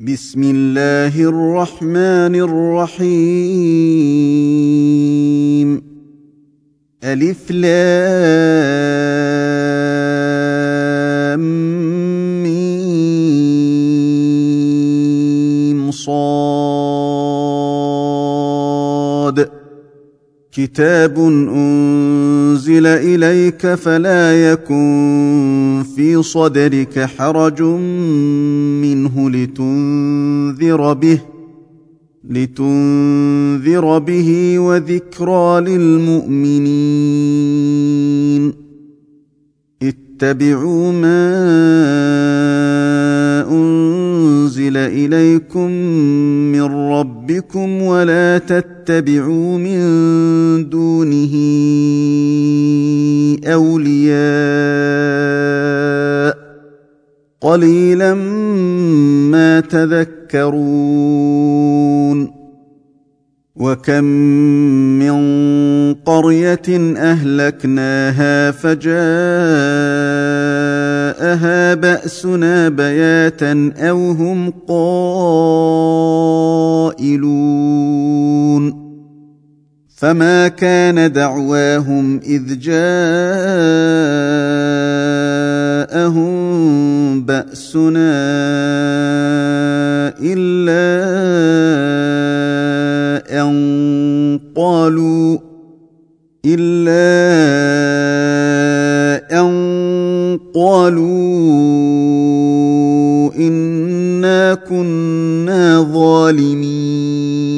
بسم الله الرحمن الرحيم. ألف لام ميم صاد. كتاب أنزل إليك فلا يكن في صدرك حرج منه لتنذر به لتنذر به وذكرى للمؤمنين اتبعوا ما أنزل إليكم من ربكم ولا تتبعوا من دونه أولياء قليلا ما تذكرون وكم من قرية أهلكناها فجاءها بأسنا بياتا أو هم قائلون فما كان دعواهم إذ جاءهم بأسنا إلا أن قالوا إلا قالوا إنا كنا ظالمين.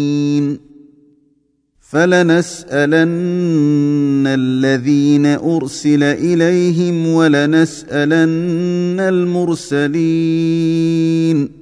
فلنسألن الذين أرسل إليهم ولنسألن المرسلين.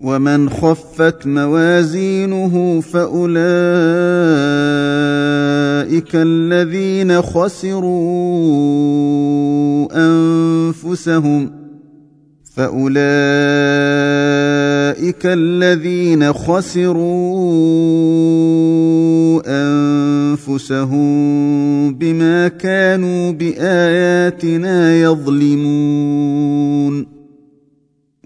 ومن خفت موازينه فأولئك الذين خسروا أنفسهم فأولئك الذين خسروا أنفسهم بما كانوا بآياتنا يظلمون.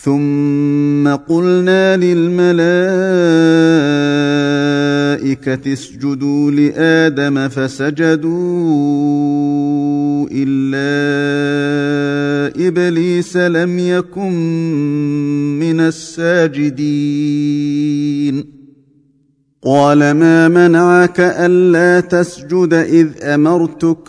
ثم قلنا للملائكة اسجدوا لآدم فسجدوا إلا إبليس لم يكن من الساجدين. قال ما منعك ألا تسجد إذ أمرتك؟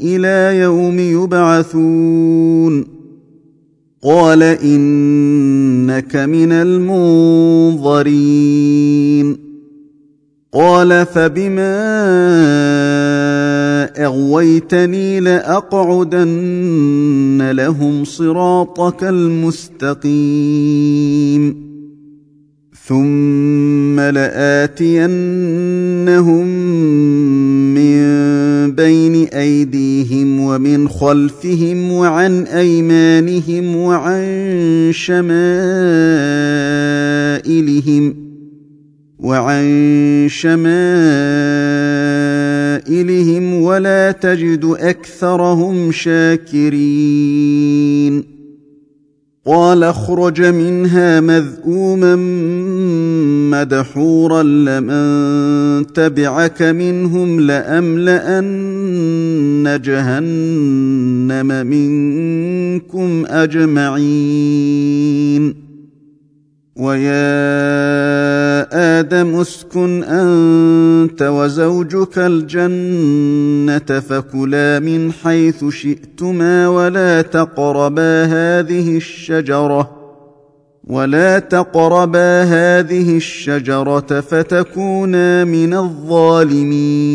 إلى يوم يبعثون. قال إنك من المنظرين. قال فبما أغويتني لأقعدن لهم صراطك المستقيم. ثم لآتينهم بين أيديهم ومن خلفهم وعن أيمانهم وعن شمائلهم وعن شمائلهم ولا تجد أكثرهم شاكرين قال اخرج منها مذءوما مدحورا لمن تبعك منهم لأملأن جهنم منكم أجمعين. ويا آدم اسكن أنت وزوجك الجنة فكلا من حيث شئتما ولا تقربا هذه الشجرة ولا تقربا هذه الشجرة فتكونا من الظالمين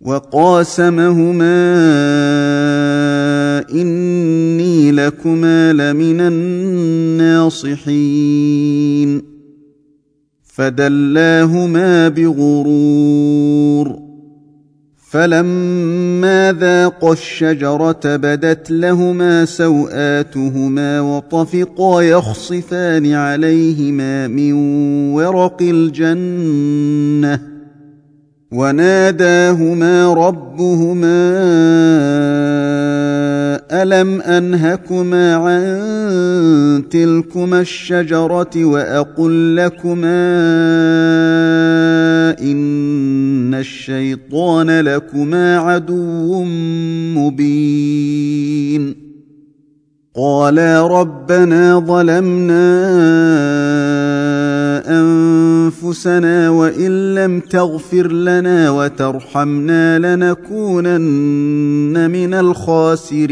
وقاسمهما إني لكما لمن الناصحين. فدلاهما بغرور. فلما ذاقا الشجرة بدت لهما سوآتهما وطفقا يخصفان عليهما من ورق الجنة. وناداهما ربهما ألم أنهكما عن تلكما الشجرة وأقل لكما إن الشيطان لكما عدو مبين. قالا ربنا ظلمنا أنفسنا وإن لم تغفر لنا وترحمنا لنكونن من الخاسرين.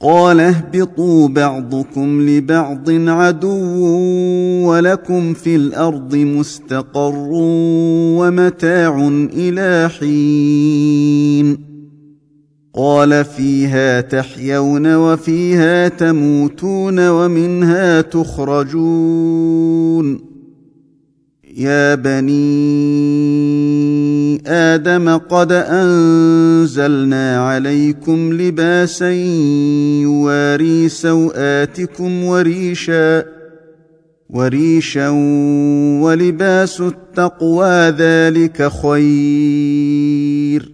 قال اهبطوا بعضكم لبعض عدو ولكم في الأرض مستقر ومتاع إلى حين. قال فيها تحيون وفيها تموتون ومنها تخرجون. يا بني آدم قد أنزلنا عليكم لباسا يواري سوآتكم وريشا وريشا ولباس التقوى ذلك خير.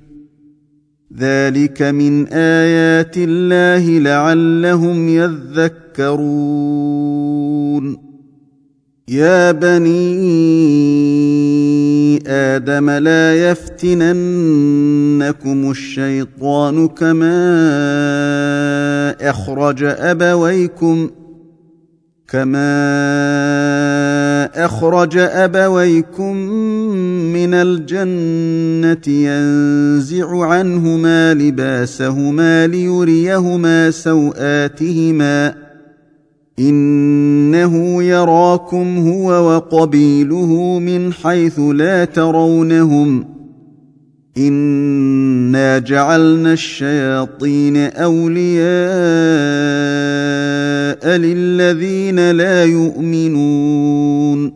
ذلك من ايات الله لعلهم يذكرون. يا بني آدم لا يفتننكم الشيطان كما اخرج ابويكم كما اخرج ابويكم من الجنة ينزع عنهما لباسهما ليريهما سوآتهما. إنه يراكم هو وقبيله من حيث لا ترونهم. إنا جعلنا الشياطين أولياء للذين لا يؤمنون.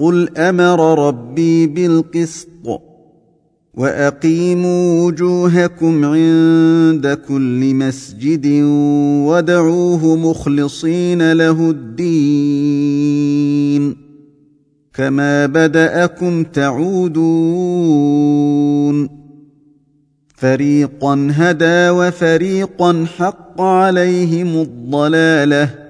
قل أمر ربي بالقسط واقيموا وجوهكم عند كل مسجد ودعوه مخلصين له الدين كما بداكم تعودون فريقا هدى وفريقا حق عليهم الضلاله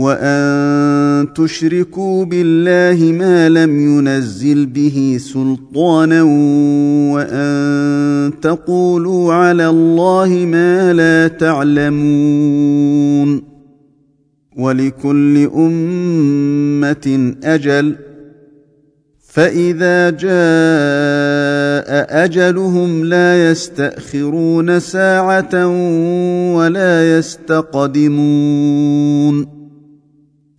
وان تشركوا بالله ما لم ينزل به سلطانا وان تقولوا على الله ما لا تعلمون ولكل امه أجل فاذا جاء اجلهم لا يستاخرون ساعه ولا يستقدمون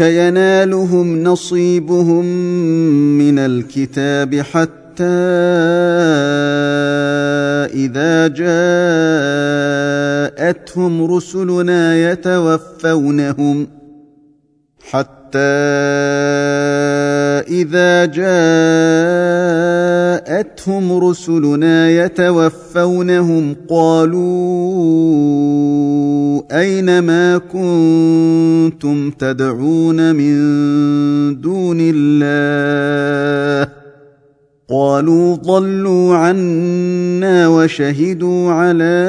ينالهم نصيبهم من الكتاب حتى اذا جاءتهم رسلنا يتوفونهم حتى إذا جاءتهم رسلنا يتوفونهم قالوا أين ما كنتم تدعون من دون الله؟ قالوا ضلوا عنا وشهدوا على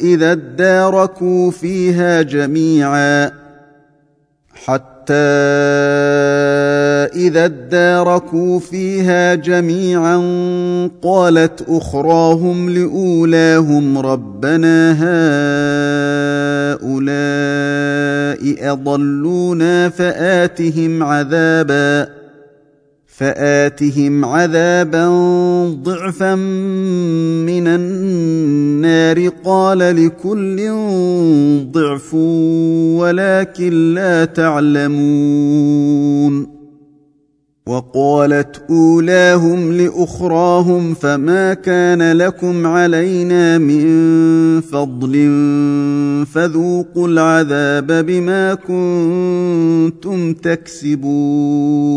إذا اداركوا فيها جميعا حتى إذا اداركوا فيها جميعا قالت أخراهم لأولاهم ربنا هؤلاء أضلونا فآتهم عذابا. فآتهم عذابا ضعفا من النار. قال لكل ضعف ولكن لا تعلمون. وقالت أولاهم لأخراهم فما كان لكم علينا من فضل فذوقوا العذاب بما كنتم تكسبون.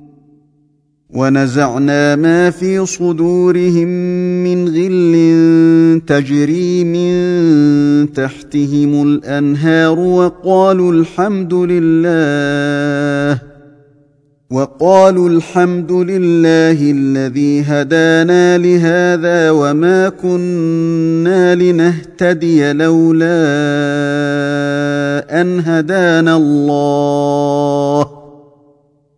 ونزعنا ما في صدورهم من غل تجري من تحتهم الأنهار وقالوا الحمد لله وقالوا الحمد لله الذي هدانا لهذا وما كنا لنهتدي لولا أن هدانا الله.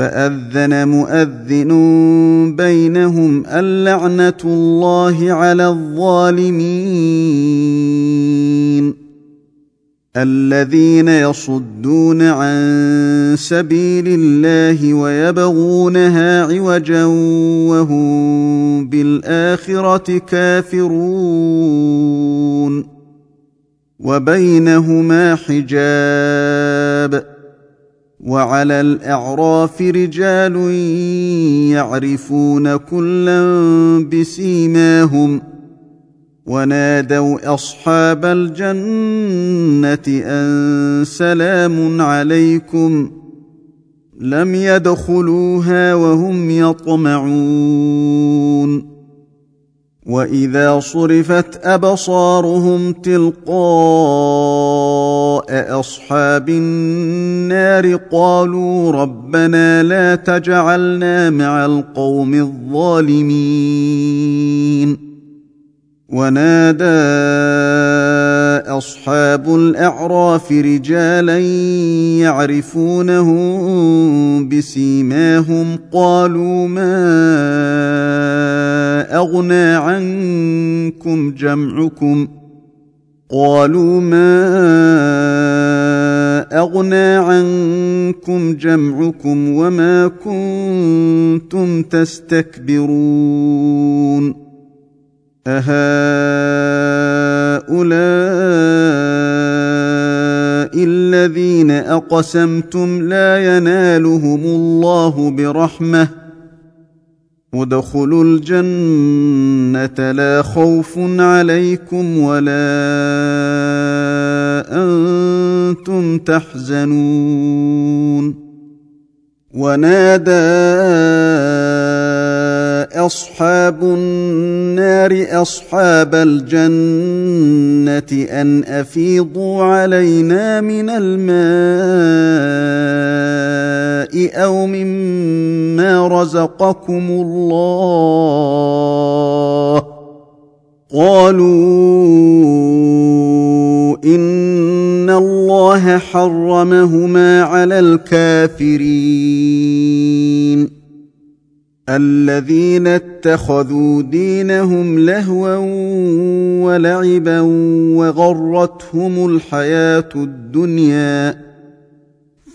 فأذن مؤذن بينهم اللعنه الله على الظالمين. الذين يصدون عن سبيل الله ويبغونها عوجا وهم بالآخرة كافرون. وبينهما حجاب وعلى الأعراف رجال يعرفون كلا بسيماهم ونادوا أصحاب الجنة أن سلام عليكم لم يدخلوها وهم يطمعون وإذا صرفت أبصارهم تلقاء اصحاب النار قالوا ربنا لا تجعلنا مع القوم الظالمين ونادى اصحاب الاعراف رجالا يعرفونهم بسيماهم قالوا ما اغنى عنكم جمعكم قالوا ما أغنى عنكم جمعكم وما كنتم تستكبرون أهؤلاء الذين أقسمتم لا ينالهم الله برحمة ادخلوا الجنة لا خوف عليكم ولا أنتم تحزنون. ونادى أصحاب النار أصحاب الجنة أن أفيضوا علينا من الماء. أو مما رزقكم الله. قالوا إن الله حرمهما على الكافرين. الذين اتخذوا دينهم لهوا ولعبا وغرتهم الحياة الدنيا.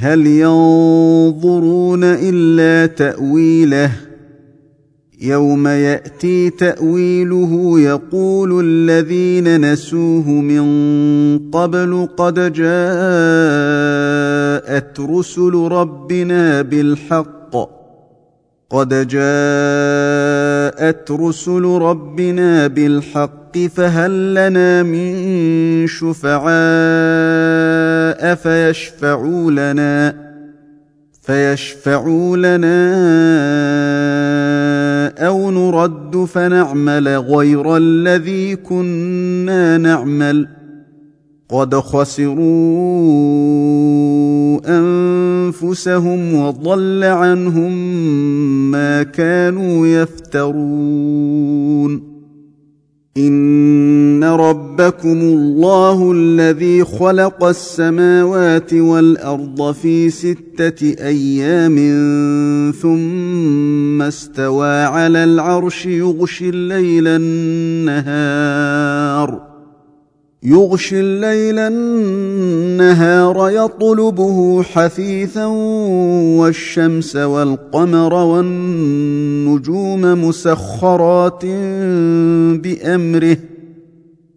هل ينظرون إلا تأويله؟ يوم يأتي تأويله يقول الذين نسوه من قبل قد جاءت رسل ربنا بالحق. قد جاءت رسل ربنا بالحق فهل لنا من شفعاء فيشفعوا لنا؟ فيشفعوا لنا أو نرد فنعمل غير الذي كنا نعمل؟ قد خسروا انفسهم وضل عنهم ما كانوا يفترون ان ربكم الله الذي خلق السماوات والأرض في ستة أيام ثم استوى على العرش يغشي الليل النهار. يغشي الليل النهار يطلبه حثيثا والشمس والقمر والنجوم مسخرات بأمره.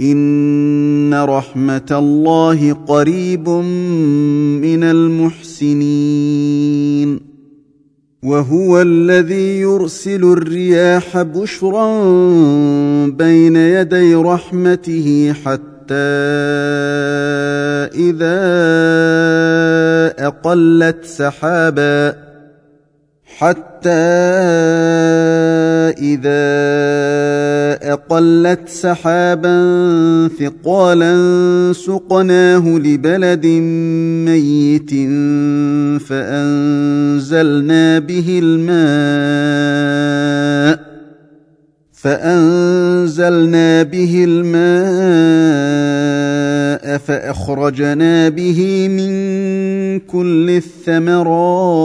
ان رحمه الله قريب من المحسنين وهو الذي يرسل الرياح بشرا بين يدي رحمته حتى اذا اقلت سحابا حتى إذا أقلت سحابا ثقالا سقناه لبلد ميت فأنزلنا به الماء فأنزلنا به الماء فأخرجنا به من كل الثمرات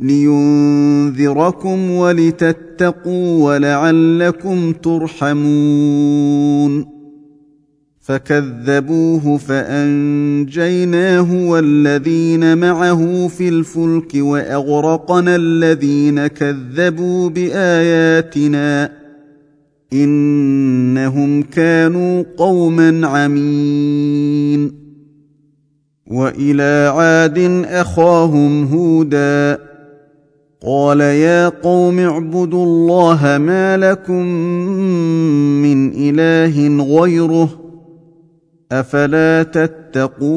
لينذركم ولتتقوا ولعلكم ترحمون. فكذبوه فأنجيناه والذين معه في الفلك وأغرقنا الذين كذبوا بآياتنا إنهم كانوا قوما عمين. وإلى عاد أخاهم هودا قال يا قوم اعبدوا الله ما لكم من اله غيره افلا تتقون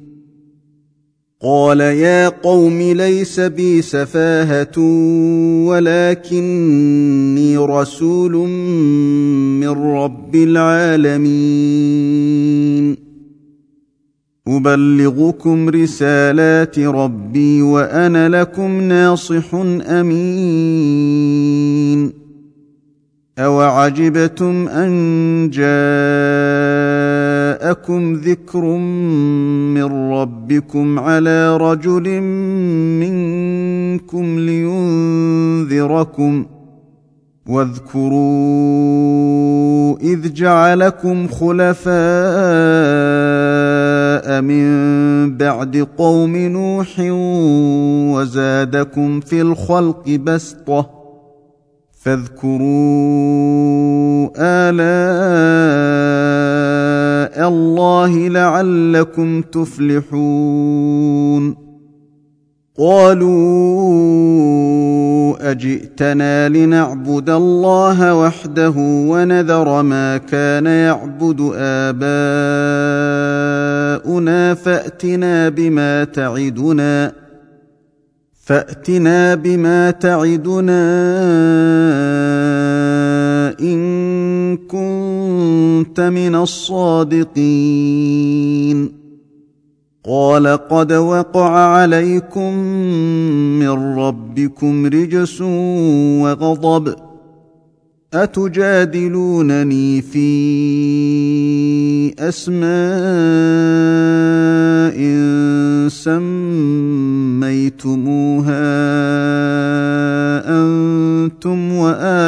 قال يا قوم ليس بي سفاهة ولكني رسول من رب العالمين. أبلغكم رسالات ربي وأنا لكم ناصح أمين. أوعجبتم أن جاءكم ذكر من ربكم على رجل منكم لينذركم واذكروا إذ جعلكم خلفاء من بعد قوم نوح وزادكم في الخلق بسطة فاذكروا الاء الله لعلكم تفلحون. قالوا أجئتنا لنعبد الله وحده ونذر ما كان يعبد آباؤنا فأتنا بما تعدنا فأتنا بما تعدنا إن كنت من الصادقين. قال قد وقع عليكم من ربكم رجس وغضب أتجادلونني في أسماء سميتموها أنتم وآباؤكم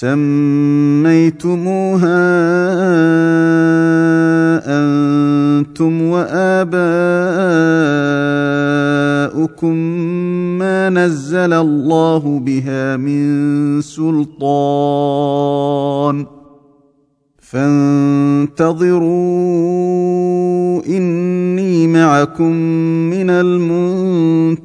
سميتموها أنتم وآباؤكم ما نزل الله بها من سلطان فانتظروا إني معكم من المنتظرين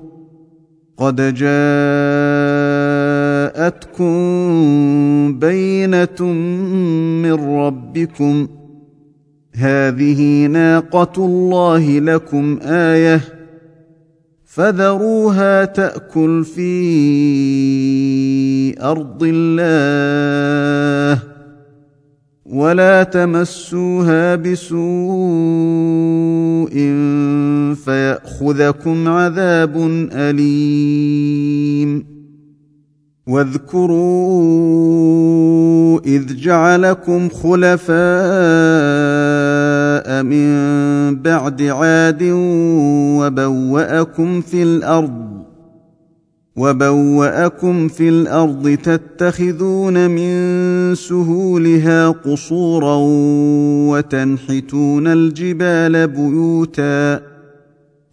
قد جاءتكم بينة من ربكم. هذه ناقة الله لكم آية. فذروها تأكل في أرض الله. ولا تمسوها بسوء فيأخذكم عذاب أليم. واذكروا إذ جعلكم خلفاء من بعد عاد وبوأكم في الأرض وبوأكم في الأرض تتخذون من سهولها قصورا وتنحتون الجبال بيوتا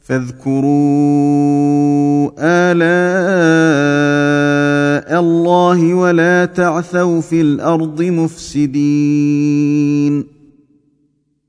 فاذكروا آلاء الله ولا تعثوا في الأرض مفسدين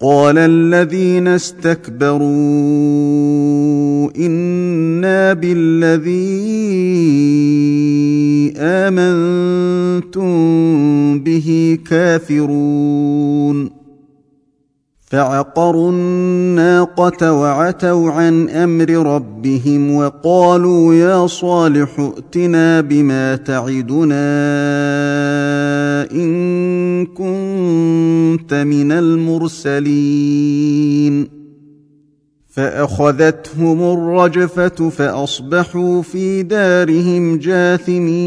قال الذين استكبروا إنا بالذي آمنتم به كافرون. فعقروا الناقة وعتوا عن أمر ربهم وقالوا يا صالح ائتنا بما تعدنا إن كنت من المرسلين. فأخذتهم الرجفة فأصبحوا في دارهم جاثمين.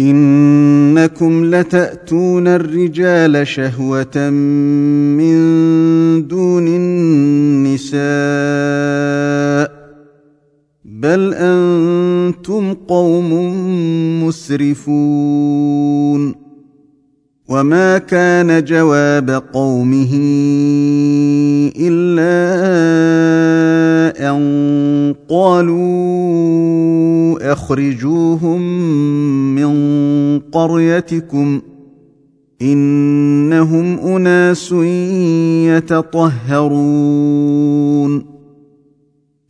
إنكم لتأتون الرجال شهوة من دون النساء بل أنتم قوم مسرفون وما كان جواب قومه الا ان قالوا اخرجوهم من قريتكم انهم اناس يتطهرون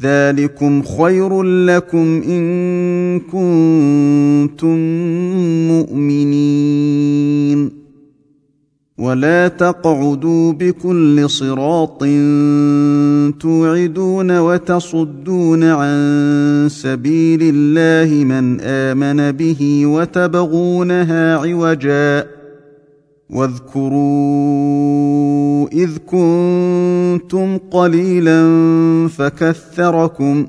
ذلكم خير لكم إن كنتم مؤمنين. ولا تقعدوا بكل صراط توعدون وتصدون عن سبيل الله من آمن به وتبغونها عوجا. واذكروا إذ كنتم قليلا فكثركم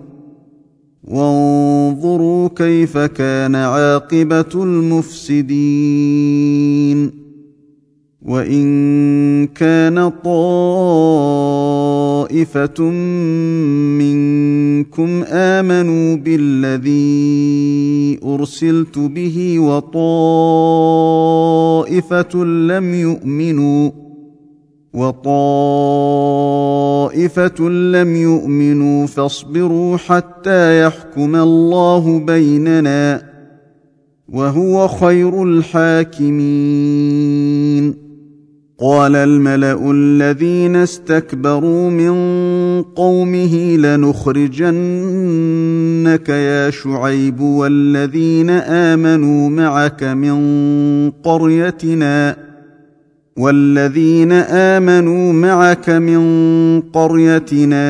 وانظروا كيف كان عاقبة المفسدين وإن كان طائفه منكم امنوا بالذي ارسلت به وطائفه لم يؤمنوا وطائفه لم يؤمنوا فاصبروا حتى يحكم الله بيننا وهو خير الحاكمين. قال الملأ الذين استكبروا من قومه لنخرجنك يا شعيب والذين آمنوا معك من قريتنا والذين آمنوا معك من قريتنا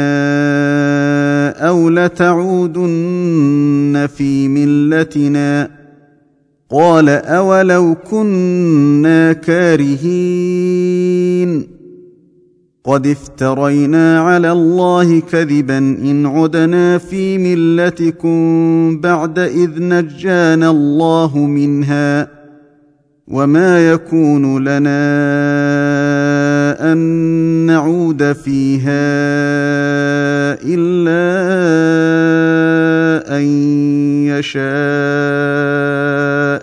أو لتعودن في ملتنا قال أولو كنا كارهين قد افترينا على الله كذبا إن عدنا في ملتكم بعد إذ نجانا الله منها وما يكون لنا أن نعود فيها إلا أن يشاء.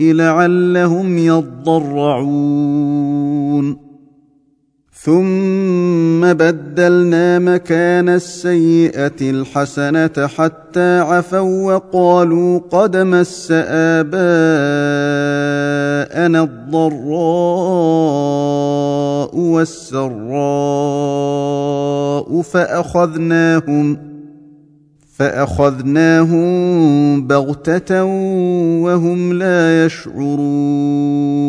لعلهم يضرعون. ثم بدلنا مكان السيئة الحسنة حتى عفوا وقالوا قد مس آباءنا الضراء والسراء فأخذناهم فأخذناهم بغتة وهم لا يشعرون.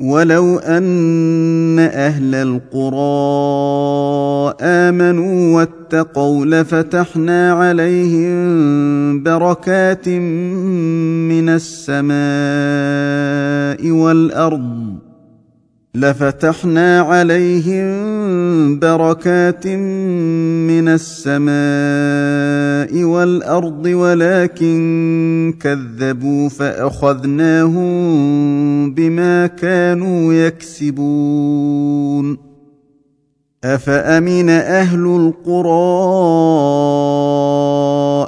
ولو أن أهل القرى آمنوا واتقوا لفتحنا عليهم بركات من السماء والأرض لفتحنا عليهم بركات من السماء والأرض ولكن كذبوا فأخذناهم بما كانوا يكسبون. أفأمن أهل القرى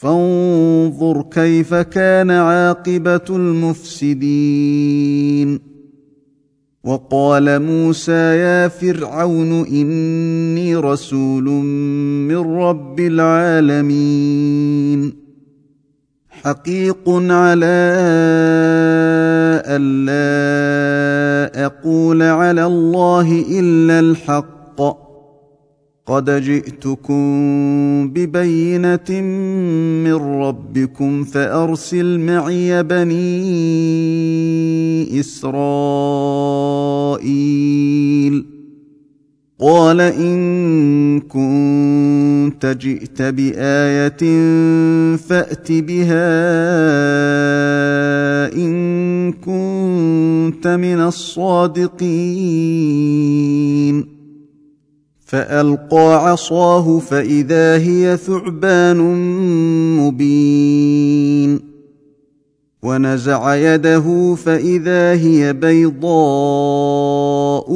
فانظر كيف كان عاقبة المفسدين. وقال موسى يا فرعون إني رسول من رب العالمين. حقيق على الا أقول على الله إلا الحق. قد جئتكم ببينة من ربكم فأرسل معي بني إسرائيل. قال إن كنت جئت بآية فأت بها إن كنت من الصادقين. فألقى عصاه فإذا هي ثعبان مبين. ونزع يده فإذا هي بيضاء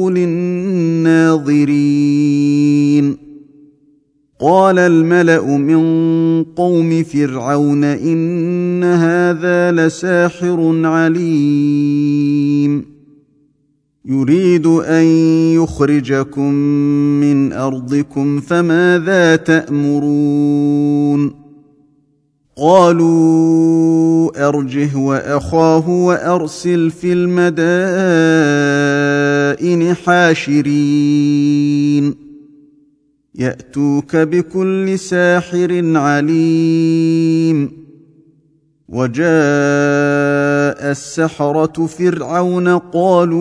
للناظرين. قال الملأ من قوم فرعون إن هذا لساحر عليم. يريد أن يخرجكم من أرضكم فماذا تأمرون؟ قالوا أرجه وأخاه وأرسل في المدائن حاشرين. يأتوك بكل ساحر عليم. وجاء السحرة فرعون قالوا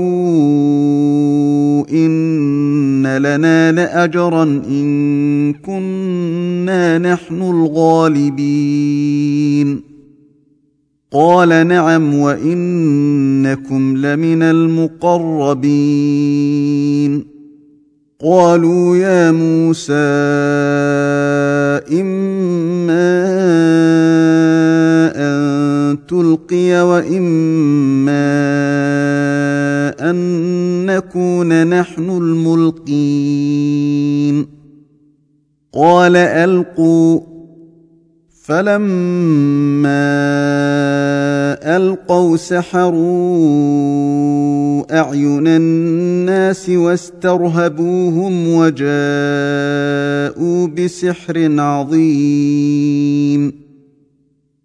إن لنا لأجرا إن كنا نحن الغالبين. قال نعم وإنكم لمن المقربين. قالوا يا موسى تلقي وإما أن نكون نحن الملقين. قال ألقوا. فلما ألقوا سحروا أعين الناس واسترهبوهم وجاءوا بسحر عظيم.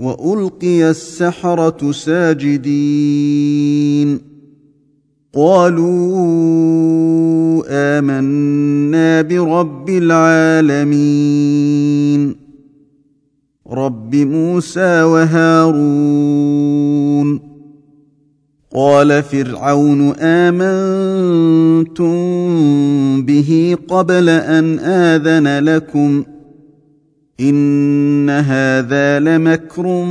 والقي السحره ساجدين قالوا امنا برب العالمين رب موسى وهارون قال فرعون امنتم به قبل ان اذن لكم إن هذا لمكر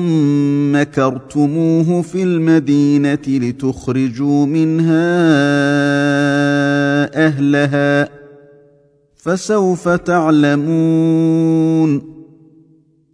مكرتموه في المدينة لتخرجوا منها أهلها فسوف تعلمون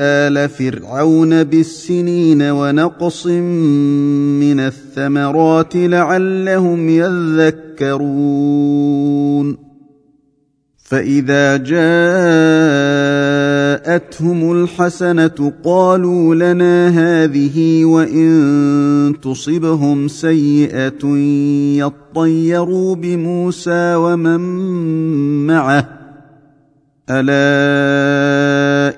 آل فرعون بالسنين ونقص من الثمرات لعلهم يذكرون. فإذا جاءتهم الحسنة قالوا لنا هذه وإن تصبهم سيئة يطيروا بموسى ومن معه. ألا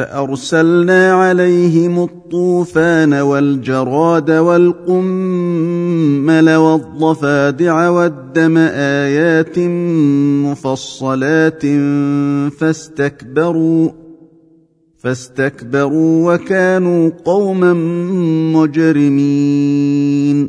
فأرسلنا عليهم الطوفان والجراد والقمل والضفادع والدم آيات مفصلات فاستكبروا فاستكبروا وكانوا قوما مجرمين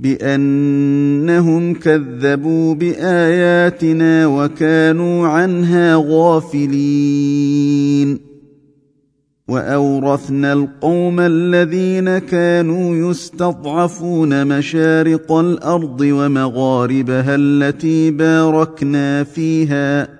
بأنهم كذبوا بآياتنا وكانوا عنها غافلين. وأورثنا القوم الذين كانوا يستضعفون مشارق الأرض ومغاربها التي باركنا فيها.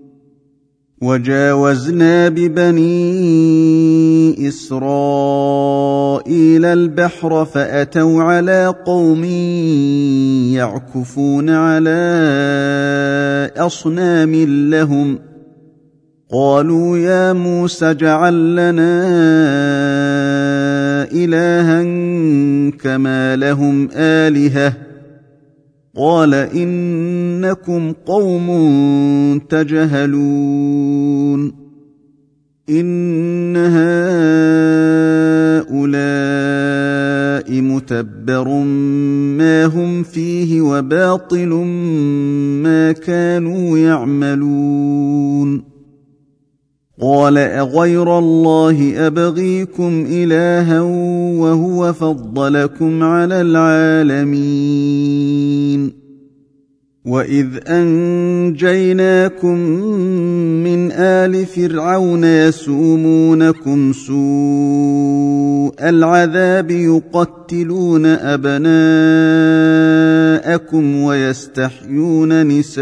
وجاوزنا ببني إسرائيل البحر فأتوا على قوم يعكفون على أصنام لهم قالوا يا موسى اجعل لنا إلها كما لهم آلهة قال إنكم قوم تجهلون إن هؤلاء متبر ما هم فيه وباطل ما كانوا يعملون قال أغير الله أبغيكم إلها وهو فضلكم على العالمين. وإذ أنجيناكم من آل فرعون يسومونكم سوء العذاب يقتلون أبناءكم ويستحيون نساءكم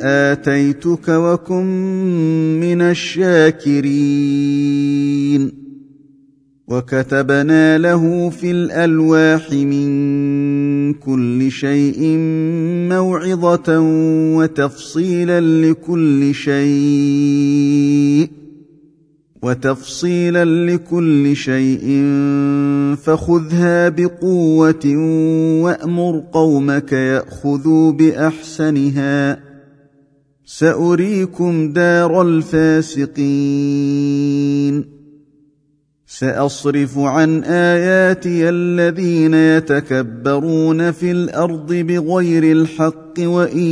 آتيتك وكن من الشاكرين. وكتبنا له في الألواح من كل شيء موعظة وتفصيلا لكل شيء وتفصيلا لكل شيء فخذها بقوة وأمر قومك يأخذوا بأحسنها. سأريكم دار الفاسقين. سأصرف عن آياتي الذين يتكبرون في الأرض بغير الحق وإن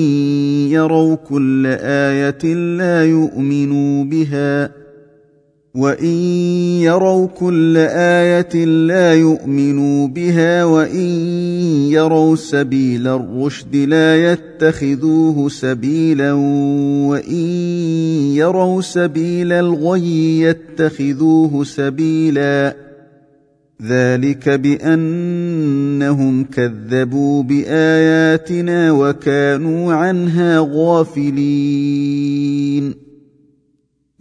يروا كل آية لا يؤمنوا بها. وان يروا كل إيه لا يؤمنوا بها وان يروا سبيل الرشد لا يتخذوه سبيلا وان يروا سبيل الغي يتخذوه سبيلا ذلك بانهم كذبوا باياتنا وكانوا عنها غافلين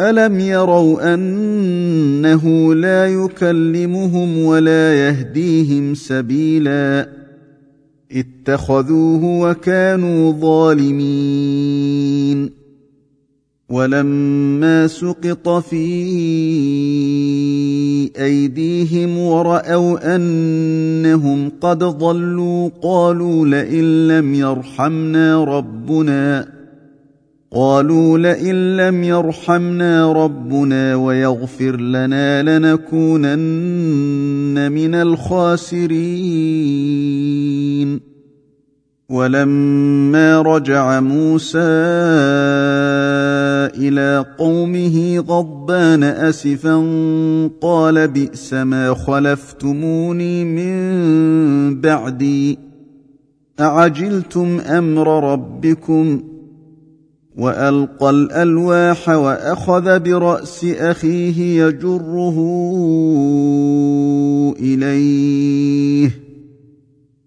الم يروا انه لا يكلمهم ولا يهديهم سبيلا اتخذوه وكانوا ظالمين ولما سقط في ايديهم وراوا انهم قد ضلوا قالوا لئن لم يرحمنا ربنا قالوا لئن لم يرحمنا ربنا ويغفر لنا لنكونن من الخاسرين. ولما رجع موسى إلى قومه غضبان أسفا قال بئس ما خلفتموني من بعدي. أعجلتم أمر ربكم؟ وألقى الألواح وأخذ برأس أخيه يجره إليه.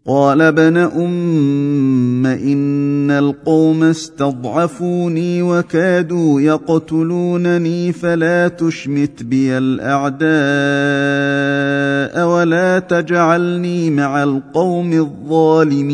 قال ابن أم إن القوم استضعفوني وكادوا يقتلونني فلا تشمت بي الأعداء ولا تجعلني مع القوم الظالمين.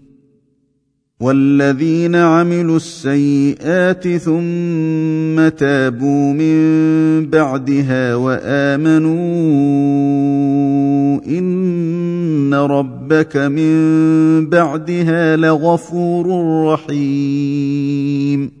والذين عملوا السيئات ثم تابوا من بعدها وآمنوا إن ربك من بعدها لغفور رحيم.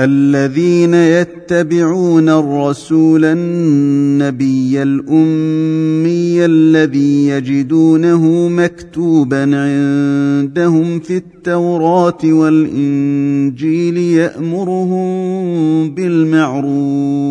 الذين يتبعون الرسول النبي الأمي الذي يجدونه مكتوبا عندهم في التوراة والإنجيل يأمرهم بالمعروف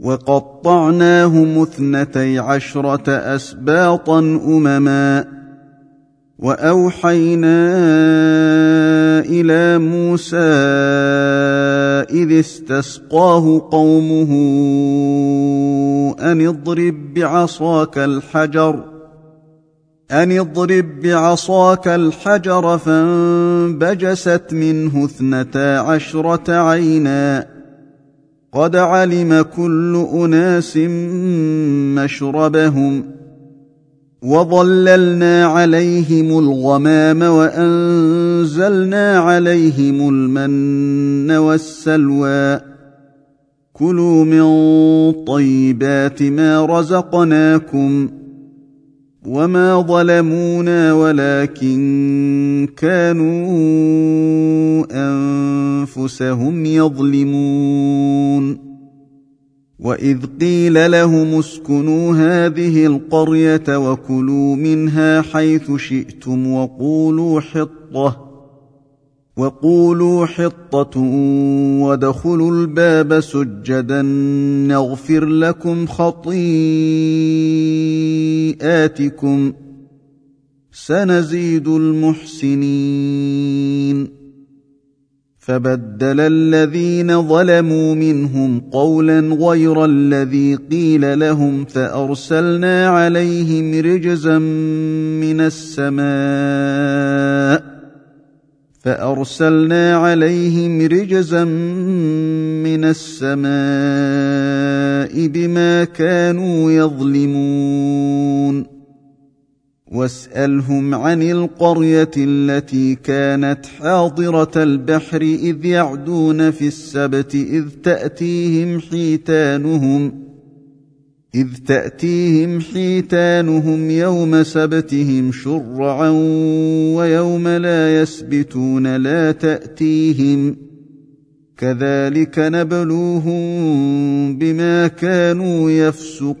وقطعناهم اثنتي عشرة أسباطا أمما وأوحينا إلى موسى إذ استسقاه قومه أن اضرب بعصاك الحجر أن اضرب بعصاك الحجر فانبجست منه اثنتا عشرة عينا قد علم كل أناس مشربهم وظللنا عليهم الغمام وأنزلنا عليهم المن والسلوى. كلوا من طيبات ما رزقناكم وما ظلمونا ولكن كانوا انفسهم يظلمون واذ قيل لهم اسكنوا هذه القريه وكلوا منها حيث شئتم وقولوا حطه وقولوا حطة وادخلوا الباب سجدا نغفر لكم خطيئاتكم سنزيد المحسنين. فبدل الذين ظلموا منهم قولا غير الذي قيل لهم فأرسلنا عليهم رجزا من السماء فأرسلنا عليهم رجزا من السماء بما كانوا يظلمون. واسألهم عن القرية التي كانت حاضرة البحر إذ يعدون في السبت إذ تأتيهم حيتانهم إذ تأتيهم حيتانهم يوم سبتهم شرعا ويوم لا يسبتون لا تأتيهم كذلك نبلوهم بما كانوا يفسقون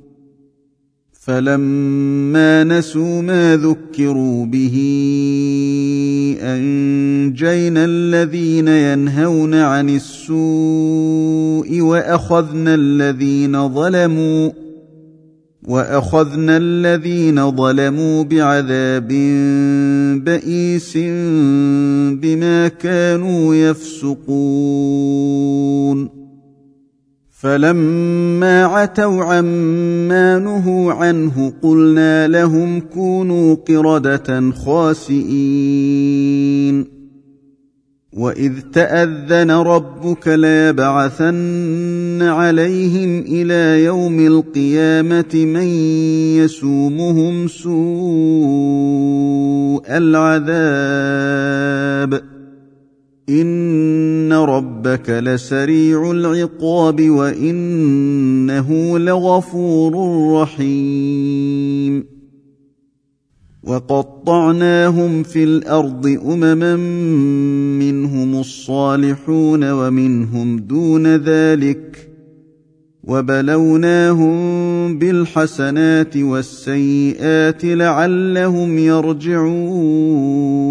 فلما نسوا ما ذكروا به أنجينا الذين ينهون عن السوء وأخذنا الذين ظلموا وأخذنا الذين ظلموا بعذاب بئيس بما كانوا يفسقون فلما عتوا عما نهوا عنه قلنا لهم كونوا قردة خاسئين. وإذ تأذن ربك ليبعثن عليهم إلى يوم القيامة من يسومهم سوء العذاب. ان ربك لسريع العقاب وانه لغفور رحيم وقطعناهم في الأرض امما منهم الصالحون ومنهم دون ذلك وبلوناهم بالحسنات والسيئات لعلهم يرجعون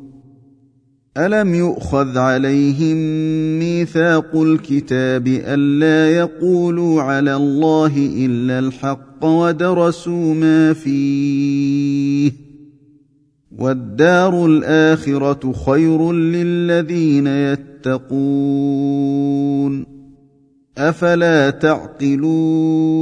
الم يؤخذ عليهم ميثاق الكتاب الا يقولوا على الله الا الحق ودرسوا ما فيه والدار الاخره خير للذين يتقون افلا تعقلون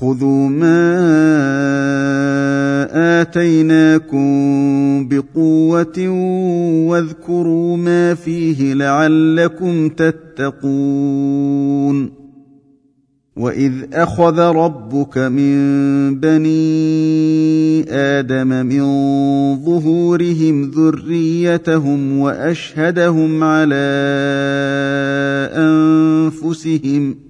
خذوا ما آتيناكم بقوة واذكروا ما فيه لعلكم تتقون. وإذ أخذ ربك من بني آدم من ظهورهم ذريتهم وأشهدهم على أنفسهم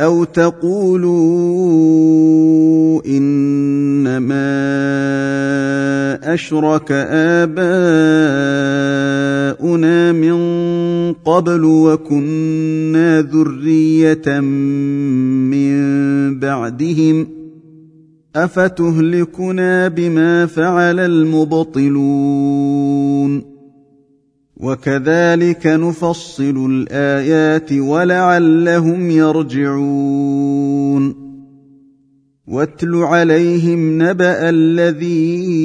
أو تقولوا إنما أشرك آباؤنا من قبل وكنا ذرية من بعدهم أفتهلكنا بما فعل المبطلون وكذلك نفصل الآيات ولعلهم يرجعون. واتل عليهم نبأ الذي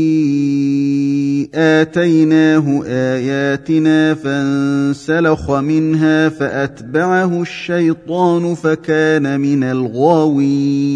آتيناه آياتنا فانسلخ منها فأتبعه الشيطان فكان من الغاوين.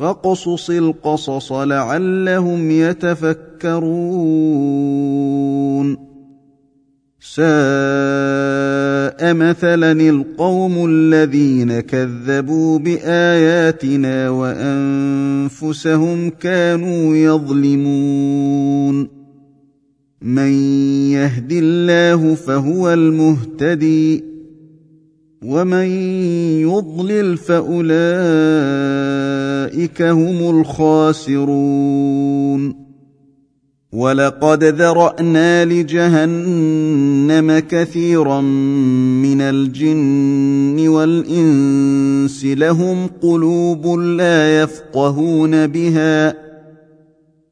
فاقصص القصص لعلهم يتفكرون. ساء مثلا القوم الذين كذبوا بآياتنا وأنفسهم كانوا يظلمون. من يهد الله فهو المهتدي. ومن يضلل فاولئك هم الخاسرون ولقد ذرانا لجهنم كثيرا من الجن والانس لهم قلوب لا يفقهون بها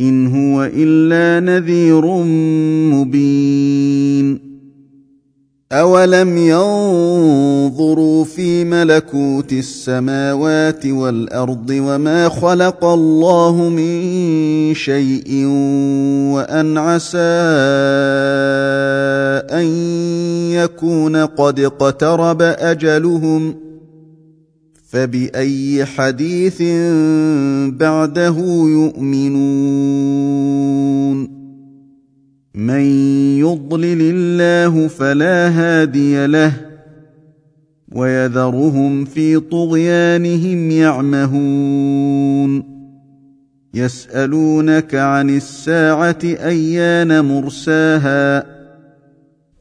إن هو إلا نذير مبين. اولم ينظروا في ملكوت السماوات والارض وما خلق الله من شيء وان عسى ان يكون قد اقترب اجلهم فبأي حديث بعده يؤمنون؟ من يضلل الله فلا هادي له ويذرهم في طغيانهم يعمهون. يسألونك عن الساعة أيان مرساها؟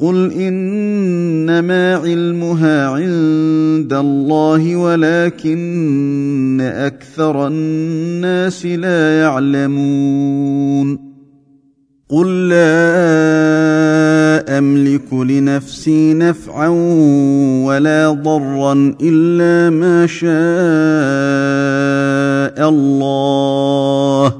قل انما علمها عند الله ولكن أكثر الناس لا يعلمون قل لا املك لنفسي نفعا ولا ضرا الا ما شاء الله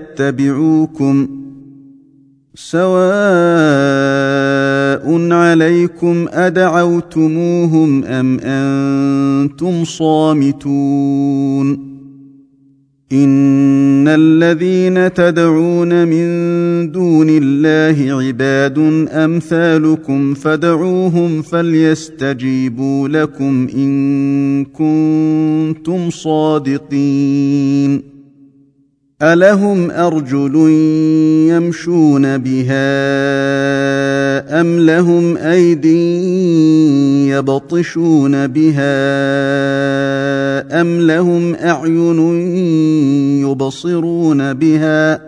يتبعوكم سواء عليكم أدعوتموهم أم أنتم صامتون إن الذين تدعون من دون الله عباد أمثالكم فدعوهم فليستجيبوا لكم إن كنتم صادقين الهم ارجل يمشون بها ام لهم ايدي يبطشون بها ام لهم اعين يبصرون بها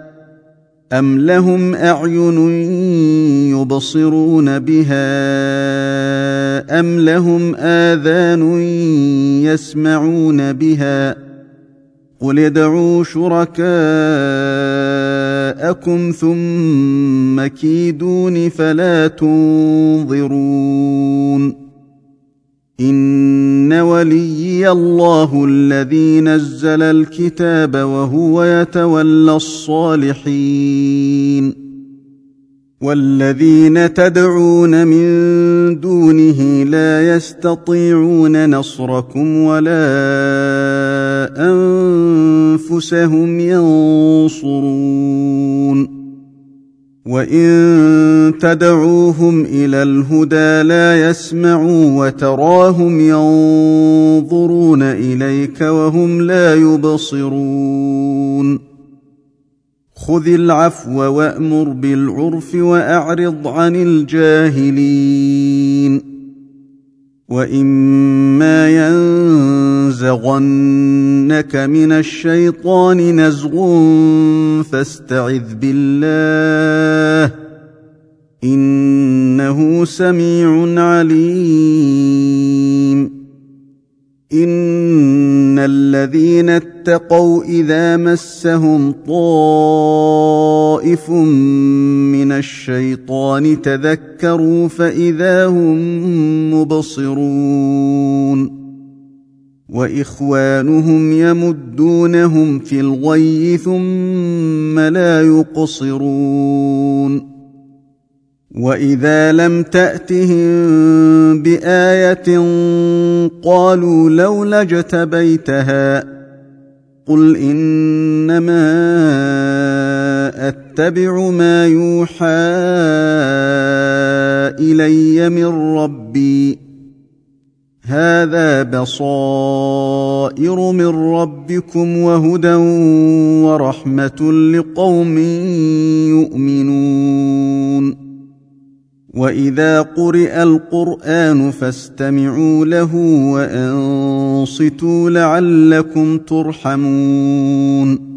أم لهم أعين يبصرون بها أم لهم آذان يسمعون بها قل ادعوا شركاءكم ثم كيدون فلا تنظرون ان وليي الله الذي نزل الكتاب وهو يتولى الصالحين والذين تدعون من دونه لا يستطيعون نصركم ولا أنفسهم ينصرون وإن تدعوهم إلى الهدى لا يسمعوا وتراهم ينظرون إليك وهم لا يبصرون خذ العفو وأمر بالعرف وأعرض عن الجاهلين واما ينزغنك من الشيطان نزغ فاستعذ بالله انه سميع عليم. ان الذين اتقوا إذا مسهم طائف من الشيطان تذكروا فإذا هم مبصرون وإخوانهم يمدونهم في الغي ثم لا يقصرون وإذا لم تأتهم بآية قالوا لولا اجتبيتها قل انما اتبع ما يوحى الي من ربي. هذا بصائر من ربكم وهدى ورحمه لقوم يؤمنون. واذا قرئ القران فاستمعوا له وانصتوا لعلكم ترحمون.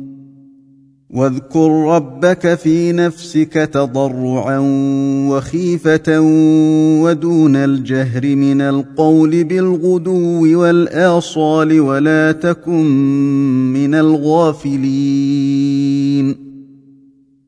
واذكر ربك في نفسك تضرعا وخيفة ودون الجهر من القول بالغدو والآصال ولا تكن من الغافلين.